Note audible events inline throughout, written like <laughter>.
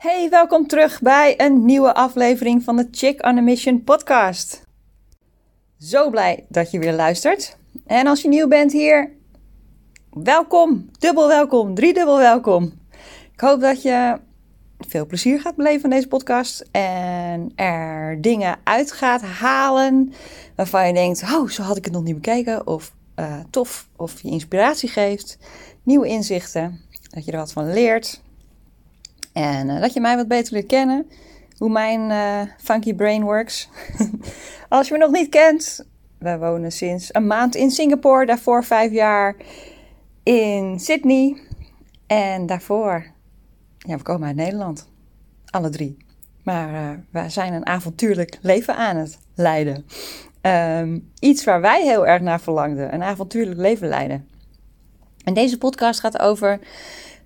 Hey, welkom terug bij een nieuwe aflevering van de Chick on a Mission podcast. Zo blij dat je weer luistert. En als je nieuw bent hier, welkom, dubbel welkom, driedubbel welkom. Ik hoop dat je veel plezier gaat beleven van deze podcast en er dingen uit gaat halen waarvan je denkt, oh, zo had ik het nog niet bekeken, of uh, tof, of je inspiratie geeft, nieuwe inzichten, dat je er wat van leert. En dat je mij wat beter leert kennen. Hoe mijn uh, funky brain works. <laughs> Als je me nog niet kent. Wij wonen sinds een maand in Singapore. Daarvoor vijf jaar in Sydney. En daarvoor. Ja, we komen uit Nederland. Alle drie. Maar uh, wij zijn een avontuurlijk leven aan het leiden. Um, iets waar wij heel erg naar verlangden. Een avontuurlijk leven leiden. En deze podcast gaat over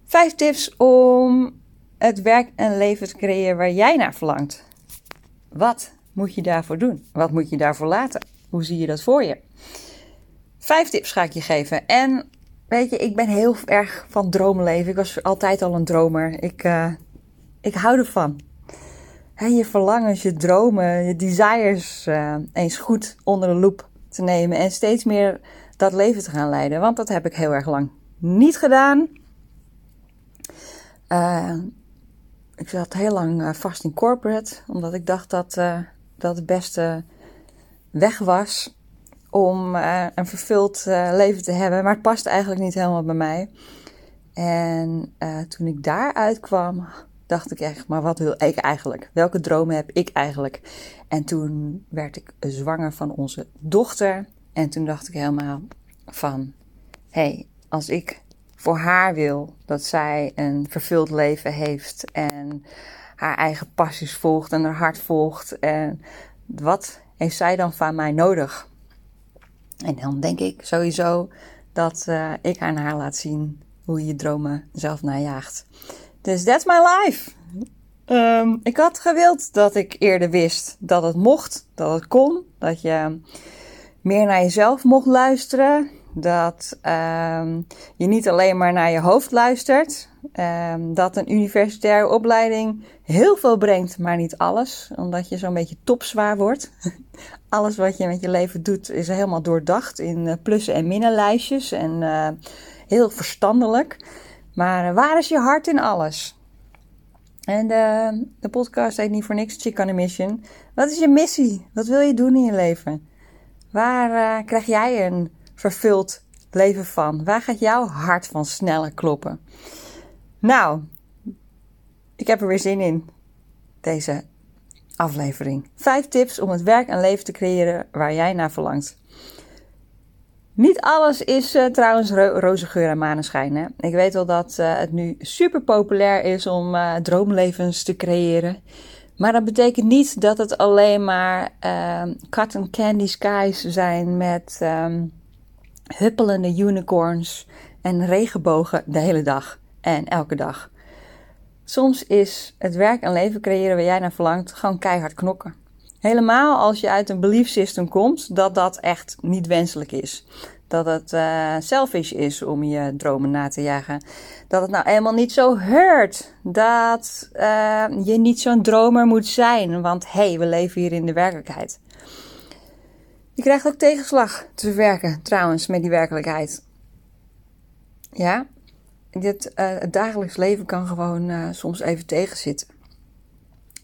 vijf tips om het werk en leven te creëren waar jij naar verlangt. Wat moet je daarvoor doen? Wat moet je daarvoor laten? Hoe zie je dat voor je? Vijf tips ga ik je geven. En weet je, ik ben heel erg van dromenleven. Ik was altijd al een dromer. Ik, uh, ik hou ervan. He, je verlangens, je dromen, je desires uh, eens goed onder de loep te nemen. En steeds meer dat leven te gaan leiden. Want dat heb ik heel erg lang niet gedaan. Uh, ik zat heel lang uh, vast in corporate, omdat ik dacht dat uh, dat de beste weg was om uh, een vervuld leven te hebben. Maar het past eigenlijk niet helemaal bij mij. En toen ik daaruit kwam, dacht ik echt, maar wat wil ik eigenlijk? Welke dromen heb ik eigenlijk? En toen werd ik zwanger van onze dochter. En toen dacht ik helemaal van, hé, hey, als ik voor haar wil. Dat zij een vervuld leven heeft en haar eigen passies volgt en haar hart volgt. En wat heeft zij dan van mij nodig? En dan denk ik sowieso dat uh, ik naar haar laat zien hoe je je dromen zelf najaagt. Dus that's my life. Um, ik had gewild dat ik eerder wist dat het mocht, dat het kon, dat je meer naar jezelf mocht luisteren, dat um, je niet alleen maar naar je hoofd luistert. Um, dat een universitaire opleiding heel veel brengt, maar niet alles. Omdat je zo'n beetje topzwaar wordt. <laughs> alles wat je met je leven doet is helemaal doordacht in uh, plussen en minnenlijstjes. En uh, heel verstandelijk. Maar uh, waar is je hart in alles? En de podcast heet niet voor niks Chick on a Mission. Wat is je missie? Wat wil je doen in je leven? Waar krijg jij een vervuld leven van? Waar gaat jouw hart van sneller kloppen? Nou, ik heb er weer zin in. Deze aflevering. Vijf tips om het werk en leven te creëren waar jij naar verlangt. Niet alles is uh, trouwens ro roze en maneschijn. Hè? Ik weet wel dat uh, het nu super populair is om uh, droomlevens te creëren. Maar dat betekent niet dat het alleen maar cotton candy skies zijn met um, huppelende unicorns en regenbogen de hele dag en elke dag. Soms is het werk en leven creëren waar jij naar verlangt gewoon keihard knokken. Helemaal als je uit een belief system komt dat dat echt niet wenselijk is. Dat het uh, selfish is om je dromen na te jagen. Dat het nou eenmaal niet zo hurt. Dat uh, je niet zo'n dromer moet zijn. Want hé, hey, we leven hier in de werkelijkheid. Je krijgt ook tegenslag te verwerken, trouwens, met die werkelijkheid. Ja, dit, uh, het dagelijks leven kan gewoon uh, soms even tegenzitten.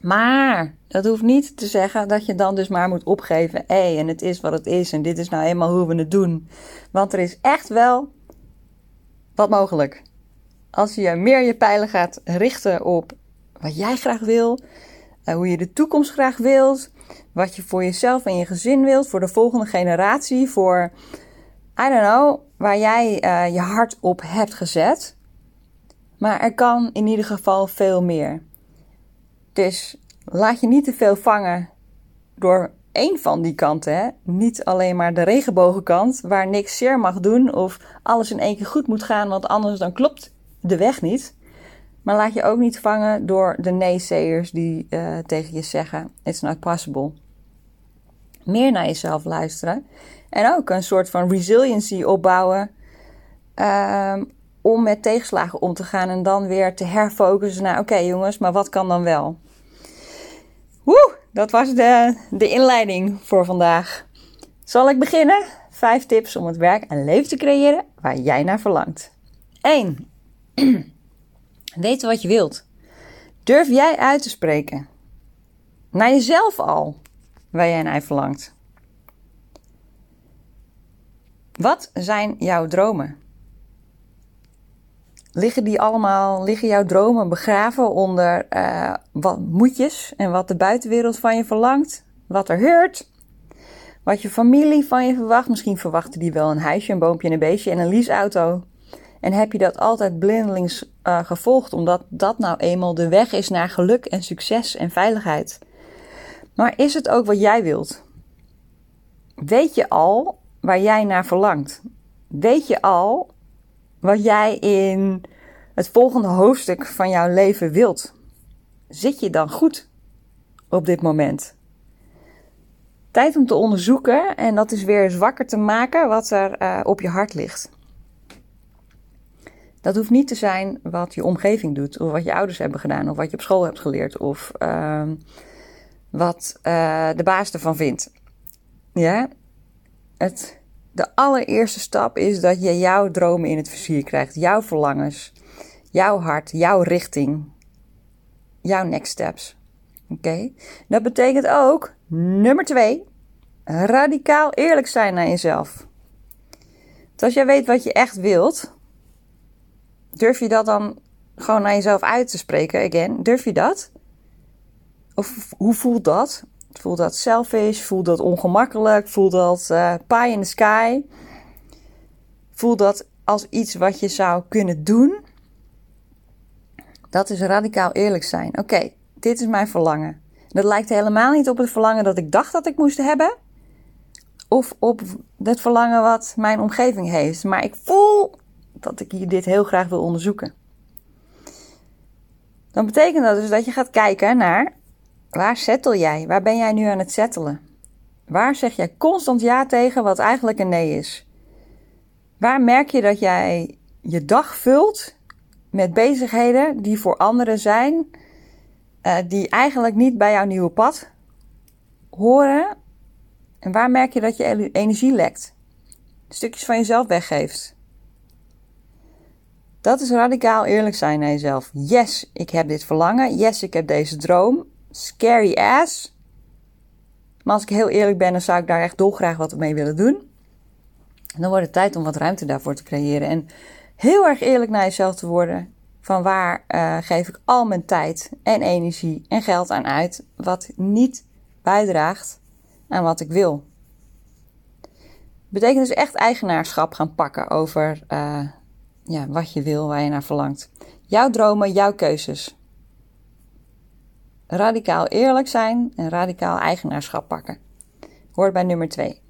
Maar dat hoeft niet te zeggen dat je dan dus maar moet opgeven. Hé, hey, en het is wat het is en dit is nou eenmaal hoe we het doen. Want er is echt wel wat mogelijk. Als je meer je pijlen gaat richten op wat jij graag wil, uh, hoe je de toekomst graag wilt, wat je voor jezelf en je gezin wilt, voor de volgende generatie, voor, I don't know, waar jij uh, je hart op hebt gezet. Maar er kan in ieder geval veel meer. Dus laat je niet te veel vangen door één van die kanten. Hè? Niet alleen maar de regenbogenkant, waar niks zeer mag doen of alles in één keer goed moet gaan, want anders dan klopt de weg niet. Maar laat je ook niet vangen door de naysayers die uh, tegen je zeggen: It's not possible. Meer naar jezelf luisteren. En ook een soort van resiliency opbouwen. Uh, om met tegenslagen om te gaan en dan weer te herfocussen naar: oké jongens, maar wat kan dan wel? Woe, dat was de, de inleiding voor vandaag. Zal ik beginnen? Vijf tips om het werk en leven te creëren waar jij naar verlangt. 1. <clears throat> Weten wat je wilt. Durf jij uit te spreken? Naar jezelf al, waar jij naar verlangt. Wat zijn jouw dromen? Liggen die allemaal, liggen jouw dromen begraven onder uh, wat moetjes en wat de buitenwereld van je verlangt? Wat er heurt? Wat je familie van je verwacht? Misschien verwachten die wel een huisje, een boompje en een beestje en een leaseauto. En heb je dat altijd blindelings uh, gevolgd, omdat dat nou eenmaal de weg is naar geluk en succes en veiligheid? Maar is het ook wat jij wilt? Weet je al waar jij naar verlangt? Weet je al wat jij in het volgende hoofdstuk van jouw leven wilt? Zit je dan goed op dit moment? Tijd om te onderzoeken en dat is weer zwakker te maken wat er uh, op je hart ligt. Dat hoeft niet te zijn wat je omgeving doet, of wat je ouders hebben gedaan, of wat je op school hebt geleerd, of uh, wat uh, de baas ervan vindt. Ja, het de allereerste stap is dat je jouw dromen in het vizier krijgt, jouw verlangens, jouw hart, jouw richting, jouw next steps. Oké? Dat betekent ook, nummer twee, radicaal eerlijk zijn naar jezelf. Dus als jij weet wat je echt wilt, durf je dat dan gewoon naar jezelf uit te spreken, again? Durf je dat? Of hoe voelt dat? Voel dat selfish, voel dat ongemakkelijk, voel dat uh, pie in the sky. Voel dat als iets wat je zou kunnen doen. Dat is radicaal eerlijk zijn. Oké, dit is mijn verlangen. Dat lijkt helemaal niet op het verlangen dat ik dacht dat ik moest hebben. Of op het verlangen wat mijn omgeving heeft. Maar ik voel dat ik dit heel graag wil onderzoeken. Dan betekent dat dus dat je gaat kijken naar Waar settel jij? Waar ben jij nu aan het settelen? Waar zeg jij constant ja tegen wat eigenlijk een nee is? Waar merk je dat jij je dag vult met bezigheden die voor anderen zijn, uh, die eigenlijk niet bij jouw nieuwe pad horen? En waar merk je dat je energie lekt? Stukjes van jezelf weggeeft. Dat is radicaal eerlijk zijn naar jezelf. Yes, ik heb dit verlangen. Yes, ik heb deze droom scary ass. Maar als ik heel eerlijk ben, dan zou ik daar echt dolgraag wat mee willen doen. dan wordt het tijd om wat ruimte daarvoor te creëren. En heel erg eerlijk naar jezelf te worden. Van waar uh, geef ik al mijn tijd en energie en geld aan uit. Wat niet bijdraagt aan wat ik wil. Betekent dus echt eigenaarschap gaan pakken over uh, ja, wat je wil, waar je naar verlangt. Jouw dromen, jouw keuzes radicaal eerlijk zijn en radicaal eigenaarschap pakken. Hoort bij nummer 2.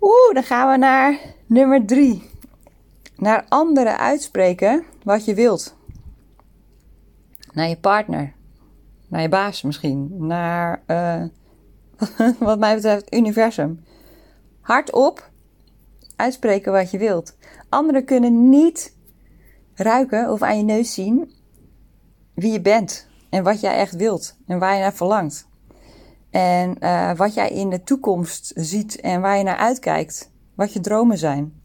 Oeh, dan gaan we naar nummer 3. Naar anderen uitspreken wat je wilt. Naar je partner. Naar je baas misschien. Naar, uh, <laughs> wat mij betreft, universum. Hardop uitspreken wat je wilt. Anderen kunnen niet ruiken of aan je neus zien wie je bent en wat jij echt wilt en waar je naar verlangt. En uh, wat jij in de toekomst ziet en waar je naar uitkijkt. Wat je dromen zijn.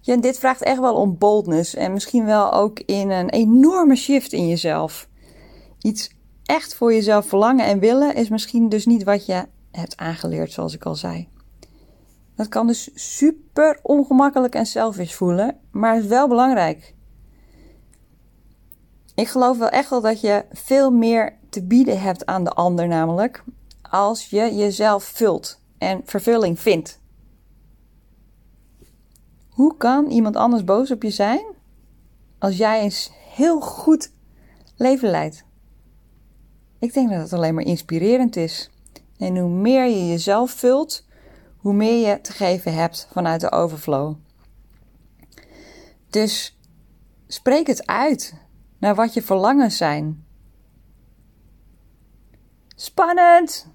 Ja, dit vraagt echt wel om boldness en misschien wel ook in een enorme shift in jezelf. Iets echt voor jezelf verlangen en willen is misschien dus niet wat je hebt aangeleerd, zoals ik al zei. Dat kan dus super ongemakkelijk en selfish voelen, maar is wel belangrijk. Ik geloof wel echt wel dat je veel meer te bieden hebt aan de ander, namelijk als je jezelf vult en vervulling vindt. Hoe kan iemand anders boos op je zijn als jij eens heel goed leven leidt? Ik denk dat het alleen maar inspirerend is. En hoe meer je jezelf vult, hoe meer je te geven hebt vanuit de overflow. Dus spreek het uit naar wat je verlangens zijn. Spannend!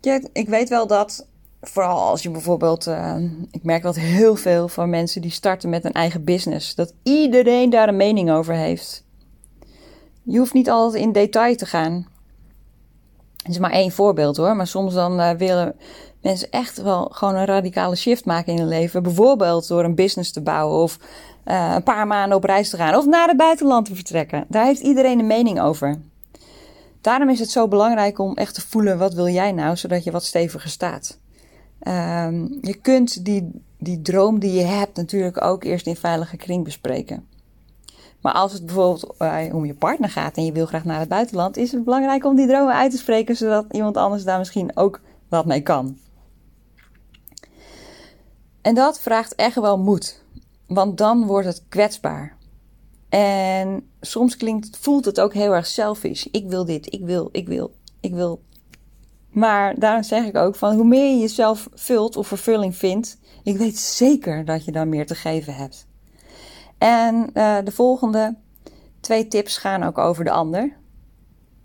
Ja, ik weet wel dat vooral als je bijvoorbeeld, uh, ik merk dat heel veel van mensen die starten met een eigen business, dat iedereen daar een mening over heeft. Je hoeft niet altijd in detail te gaan. Het is maar één voorbeeld hoor, maar soms dan uh, willen mensen echt wel gewoon een radicale shift maken in hun leven. Bijvoorbeeld door een business te bouwen of uh, een paar maanden op reis te gaan of naar het buitenland te vertrekken. Daar heeft iedereen een mening over. Daarom is het zo belangrijk om echt te voelen wat wil jij nou, zodat je wat steviger staat. Um, je kunt die, die droom die je hebt natuurlijk ook eerst in veilige kring bespreken. Maar als het bijvoorbeeld uh, om je partner gaat en je wil graag naar het buitenland, is het belangrijk om die dromen uit te spreken, zodat iemand anders daar misschien ook wat mee kan. En dat vraagt echt wel moed, want dan wordt het kwetsbaar. En soms klinkt, voelt het ook heel erg selfish. Ik wil dit, ik wil, ik wil, ik wil. Maar daarom zeg ik ook van hoe meer je jezelf vult of vervulling vindt, ik weet zeker dat je dan meer te geven hebt. En uh, de volgende twee tips gaan ook over de ander.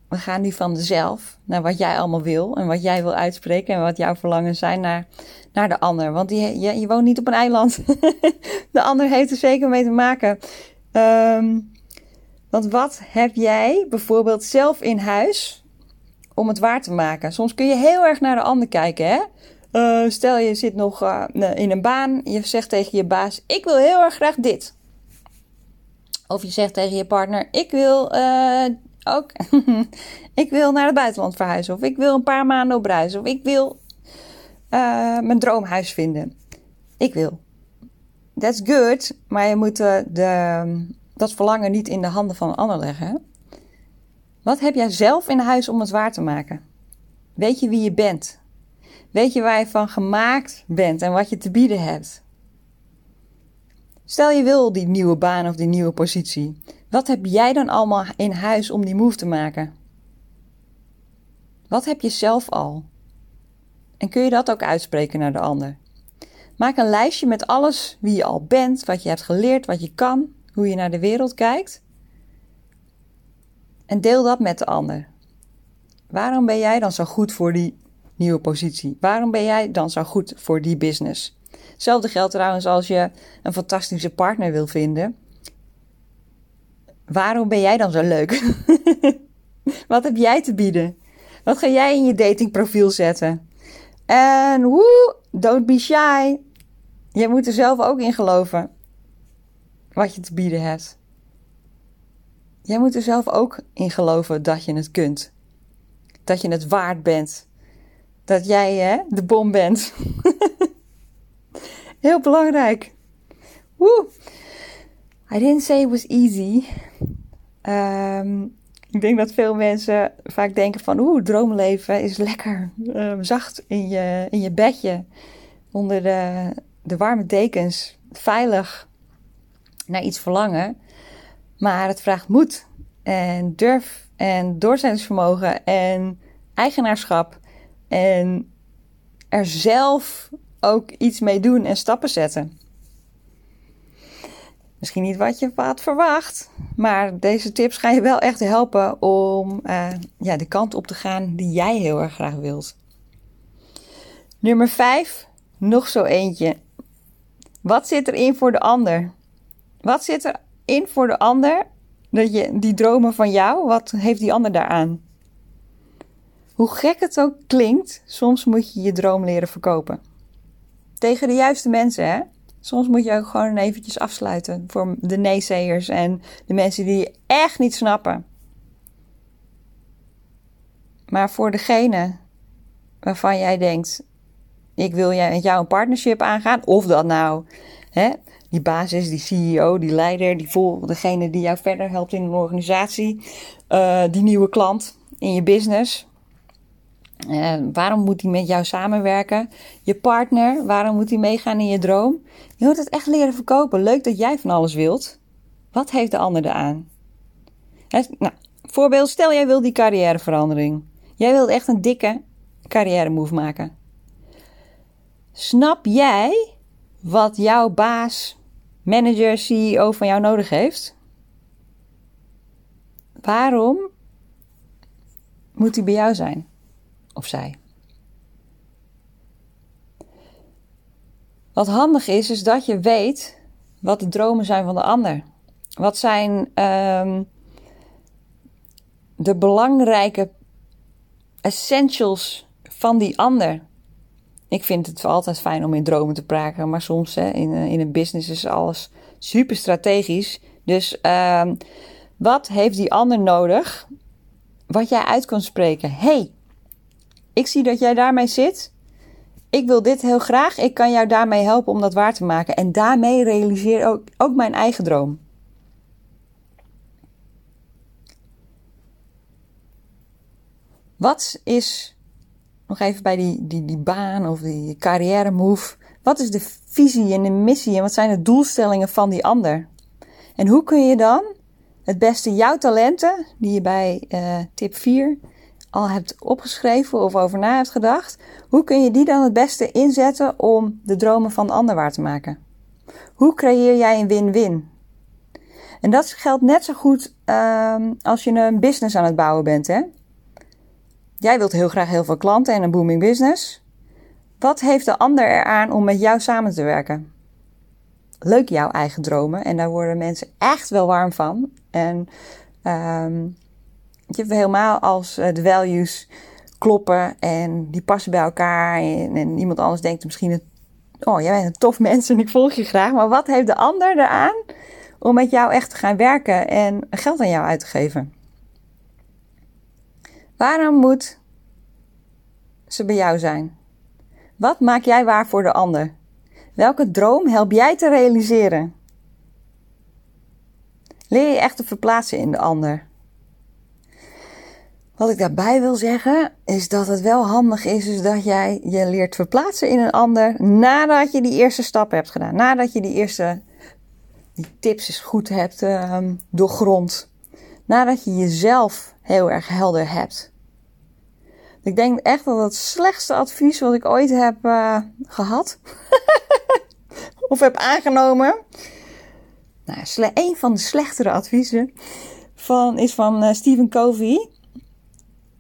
We gaan nu van de zelf naar wat jij allemaal wil en wat jij wil uitspreken en wat jouw verlangens zijn naar, naar de ander. Want die, je, je woont niet op een eiland. <laughs> de ander heeft er zeker mee te maken. Um, want wat heb jij bijvoorbeeld zelf in huis om het waar te maken? Soms kun je heel erg naar de ander kijken, hè? Uh, stel je zit nog uh, in een baan, je zegt tegen je baas: Ik wil heel erg graag dit. Of je zegt tegen je partner: Ik wil uh, ook. <laughs> ik wil naar het buitenland verhuizen. Of ik wil een paar maanden op reis. Of ik wil mijn droomhuis vinden. Ik wil. That's good, maar je moet de, dat verlangen niet in de handen van een ander leggen. Wat heb jij zelf in huis om het waar te maken? Weet je wie je bent? Weet je waar je van gemaakt bent en wat je te bieden hebt? Stel je wil die nieuwe baan of die nieuwe positie. Wat heb jij dan allemaal in huis om die move te maken? Wat heb je zelf al? En kun je dat ook uitspreken naar de ander? Maak een lijstje met alles wie je al bent, wat je hebt geleerd, wat je kan, hoe je naar de wereld kijkt. En deel dat met de ander. Waarom ben jij dan zo goed voor die nieuwe positie? Waarom ben jij dan zo goed voor die business? Hetzelfde geldt trouwens als je een fantastische partner wil vinden. Waarom ben jij dan zo leuk? <laughs> Wat heb jij te bieden? Wat ga jij in je datingprofiel zetten? En woe, don't be shy. Je moet er zelf ook in geloven wat je te bieden hebt. Jij moet er zelf ook in geloven dat je het kunt. Dat je het waard bent. Dat jij hè, de bom bent. <laughs> Heel belangrijk. Woe! I didn't say it was easy. Um, ik denk dat veel mensen vaak denken van... Oeh, droomleven is lekker um, zacht in je, in je bedje. Onder de, de warme dekens. Veilig naar iets verlangen. Maar het vraagt moed en durf en doorzettingsvermogen en eigenaarschap. En er zelf ook iets mee doen en stappen zetten. Misschien niet wat je had verwacht, maar deze tips gaan je wel echt helpen om uh, ja, de kant op te gaan die jij heel erg graag wilt. Nummer 5, nog zo eentje. Wat zit erin voor de ander? Wat zit er in voor de ander? Dat je, die dromen van jou, wat heeft die ander daaraan? Hoe gek het ook klinkt, soms moet je je droom leren verkopen. Tegen de juiste mensen, hè? Soms moet je ook gewoon eventjes afsluiten voor de neezeers en de mensen die je echt niet snappen. Maar voor degene waarvan jij denkt, ik wil met jou een partnership aangaan, of dat nou hè, die basis, die CEO, die leider, die vol, degene die jou verder helpt in een organisatie, uh, die nieuwe klant in je business. Uh, waarom moet hij met jou samenwerken? Je partner, waarom moet hij meegaan in je droom? Je moet het echt leren verkopen. Leuk dat jij van alles wilt. Wat heeft de ander eraan? nou, voorbeeld, stel jij wil die carrièreverandering. Jij wilt echt een dikke carrière move maken. Snap jij wat jouw baas, manager, CEO van jou nodig heeft? Waarom moet hij bij jou zijn? Of zij? Wat handig is, is dat je weet wat de dromen zijn van de ander. Wat zijn um, de belangrijke essentials van die ander? Ik vind het altijd fijn om in dromen te praten, maar soms hè, in, eh, in een business is alles super strategisch. Dus um, wat heeft die ander nodig? Wat jij uit kan spreken. hey, ik zie dat jij daarmee zit. Ik wil dit heel graag. Ik kan jou daarmee helpen om dat waar te maken. En daarmee realiseer ook, ook mijn eigen droom. Wat is, nog even bij die, die, die baan of die carrière move. Wat is de visie en de missie en wat zijn de doelstellingen van die ander? En hoe kun je dan het beste jouw talenten, die je bij uh, tip 4 al hebt opgeschreven of over na hebt gedacht, hoe kun je die dan het beste inzetten om de dromen van de ander waar te maken? Hoe creëer jij een win-win? En dat geldt net zo goed uh, als je een business aan het bouwen bent. Hè? Jij wilt heel graag heel veel klanten en een booming business. Wat heeft de ander eraan om met jou samen te werken? Leuk jouw eigen dromen en daar worden mensen echt wel warm van. En um, je helemaal als uh, de values kloppen en die passen bij elkaar. En, iemand anders denkt misschien, oh jij bent een tof mens en ik volg je graag. Maar wat heeft de ander eraan om met jou echt te gaan werken en geld aan jou uit te geven? Waarom moet ze bij jou zijn? Wat maak jij waar voor de ander? Welke droom help jij te realiseren? Leer je echt te verplaatsen in de ander. Wat ik daarbij wil zeggen, is dat het wel handig is, is dat jij je leert verplaatsen in een ander nadat je die eerste stap hebt gedaan. Nadat je die eerste tips eens goed hebt uh, doorgrond. Nadat je jezelf heel erg helder hebt. Ik denk echt dat het slechtste advies wat ik ooit heb uh, gehad <laughs> of heb aangenomen. Nou, een van de slechtere adviezen van, is van uh, Stephen Covey.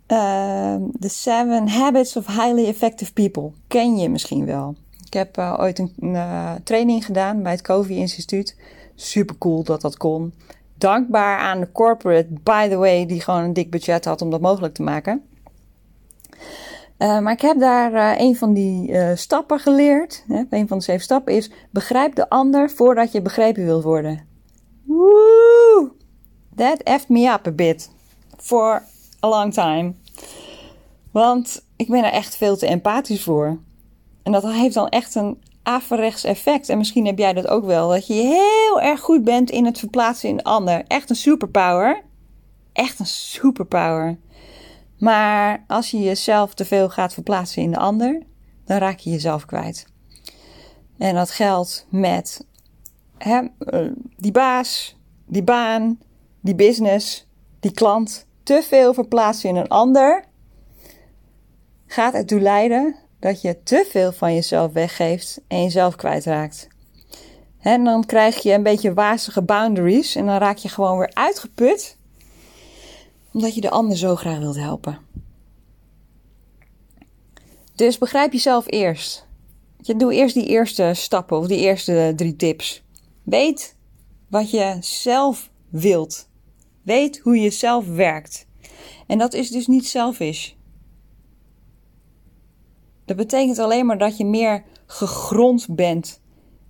The Seven Habits of Highly Effective People. Ken je misschien wel. Ik heb uh, ooit een uh, training gedaan bij het Covey Instituut. Super cool dat dat kon. Dankbaar aan de corporate, by the way, die gewoon een dik budget had om dat mogelijk te maken. Uh, maar ik heb daar een van die stappen geleerd. Hè? Een van de zeven stappen is: begrijp de ander voordat je begrepen wilt worden. Woo! That effed me up a bit. For a long time. Want ik ben er echt veel te empathisch voor. En dat heeft dan echt een averechts effect. En misschien heb jij dat ook wel. Dat je heel erg goed bent in het verplaatsen in de ander. Echt een superpower. Echt een superpower. Maar als je jezelf te veel gaat verplaatsen in de ander, dan raak je jezelf kwijt. En dat geldt met hè, eh, die baas, die baan, die business, die klant. Te veel verplaatsen in een ander gaat ertoe leiden dat je te veel van jezelf weggeeft en jezelf kwijtraakt. En dan krijg je een beetje wazige boundaries en dan raak je gewoon weer uitgeput omdat je de ander zo graag wilt helpen. Dus begrijp jezelf eerst. Je doe eerst die eerste stappen of die eerste drie tips. Weet wat je zelf wilt. Weet hoe je zelf werkt. En dat is dus niet selfish. Dat betekent alleen maar dat je meer gegrond bent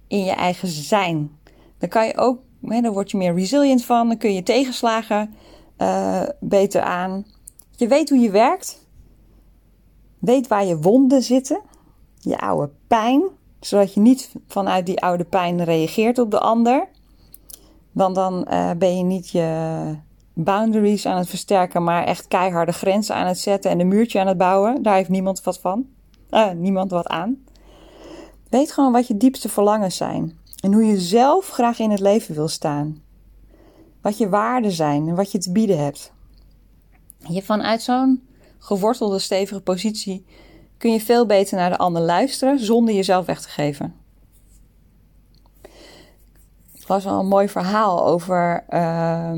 in je eigen zijn. Dan kan je ook, hè, dan word je meer resilient van, dan kun je tegenslagen uh, beter aan. Je weet hoe je werkt. Weet waar je wonden zitten. Je oude pijn. Zodat je niet vanuit die oude pijn reageert op de ander. Want dan uh, ben je niet je boundaries aan het versterken, maar echt keiharde grenzen aan het zetten en een muurtje aan het bouwen. Daar heeft niemand wat van. Uh, niemand wat aan. Weet gewoon wat je diepste verlangens zijn. En hoe je zelf graag in het leven wil staan wat je waarden zijn en wat je te bieden hebt. Je vanuit zo'n gewortelde, stevige positie kun je veel beter naar de ander luisteren zonder jezelf weg te geven. Het was al een mooi verhaal over uh,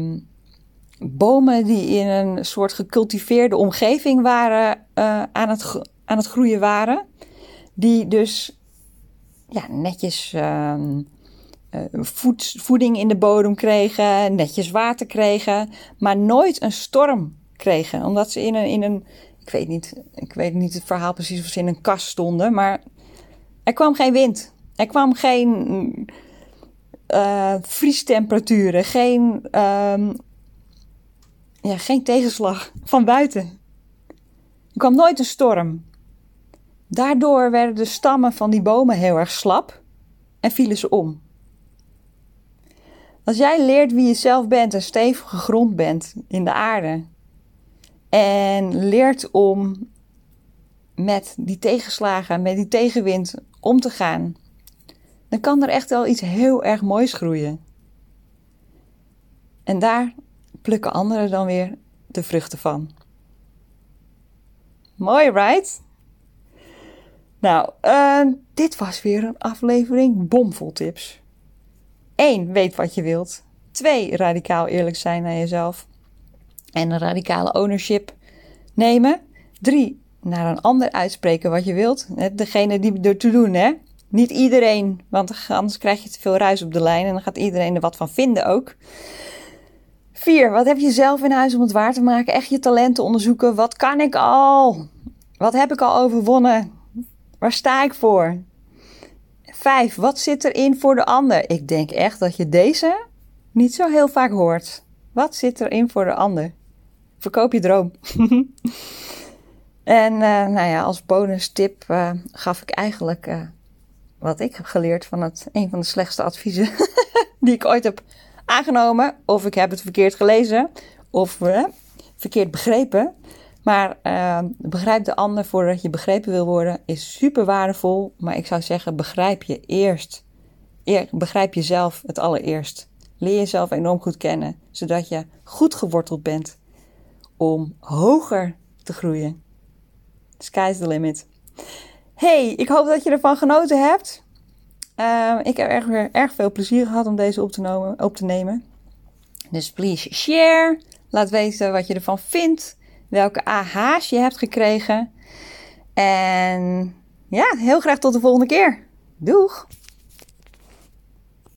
bomen die in een soort gecultiveerde omgeving waren, uh, aan, het, aan het groeien waren. Die dus ja, netjes ehm, eh, voed, voeding in de bodem kregen, netjes water kregen, maar nooit een storm kregen. Omdat ze in een, in een ik weet niet, ik weet niet het verhaal precies of ze in een kast stonden, maar er kwam geen wind. Er kwam geen uh, vriestemperaturen, geen, um, ja, geen tegenslag van buiten. Er kwam nooit een storm. Daardoor werden de stammen van die bomen heel erg slap en vielen ze om. Als jij leert wie je zelf bent en stevig gegrond bent in de aarde en leert om met die tegenslagen, met die tegenwind om te gaan, dan kan er echt wel iets heel erg moois groeien. En daar plukken anderen dan weer de vruchten van. Mooi, right? Nou, uh, dit was weer een aflevering bomvol tips. 1. Weet wat je wilt. 2. Radicaal eerlijk zijn naar jezelf. En een radicale ownership nemen. 3. Naar een ander uitspreken wat je wilt. Degene die er te doen, hè. Niet iedereen, want anders krijg je te veel ruis op de lijn en dan gaat iedereen er wat van vinden ook. 4. Wat heb je zelf in huis om het waar te maken? Echt je talenten onderzoeken. Wat kan ik al? Wat heb ik al overwonnen? Waar sta ik voor? 5. Wat zit erin voor de ander? Ik denk echt dat je deze niet zo heel vaak hoort. Wat zit erin voor de ander? Verkoop je droom. <laughs> en uh, nou ja, als bonus tip uh, gaf ik eigenlijk uh, wat ik heb geleerd van het, een van de slechtste adviezen <laughs> die ik ooit heb aangenomen. Of ik heb het verkeerd gelezen of verkeerd begrepen. Maar uh, begrijp de ander voordat je begrepen wil worden is super waardevol. Maar ik zou zeggen, begrijp je eerst. Eer, begrijp jezelf het allereerst. Leer jezelf enorm goed kennen, zodat je goed geworteld bent om hoger te groeien. Sky's the limit. Hey, ik hoop dat je ervan genoten hebt. Uh, ik heb erg, erg veel plezier gehad om deze op te, op te nemen. Dus please share. Laat weten wat je ervan vindt welke AH's je hebt gekregen. En ja, heel graag tot de volgende keer. Doeg!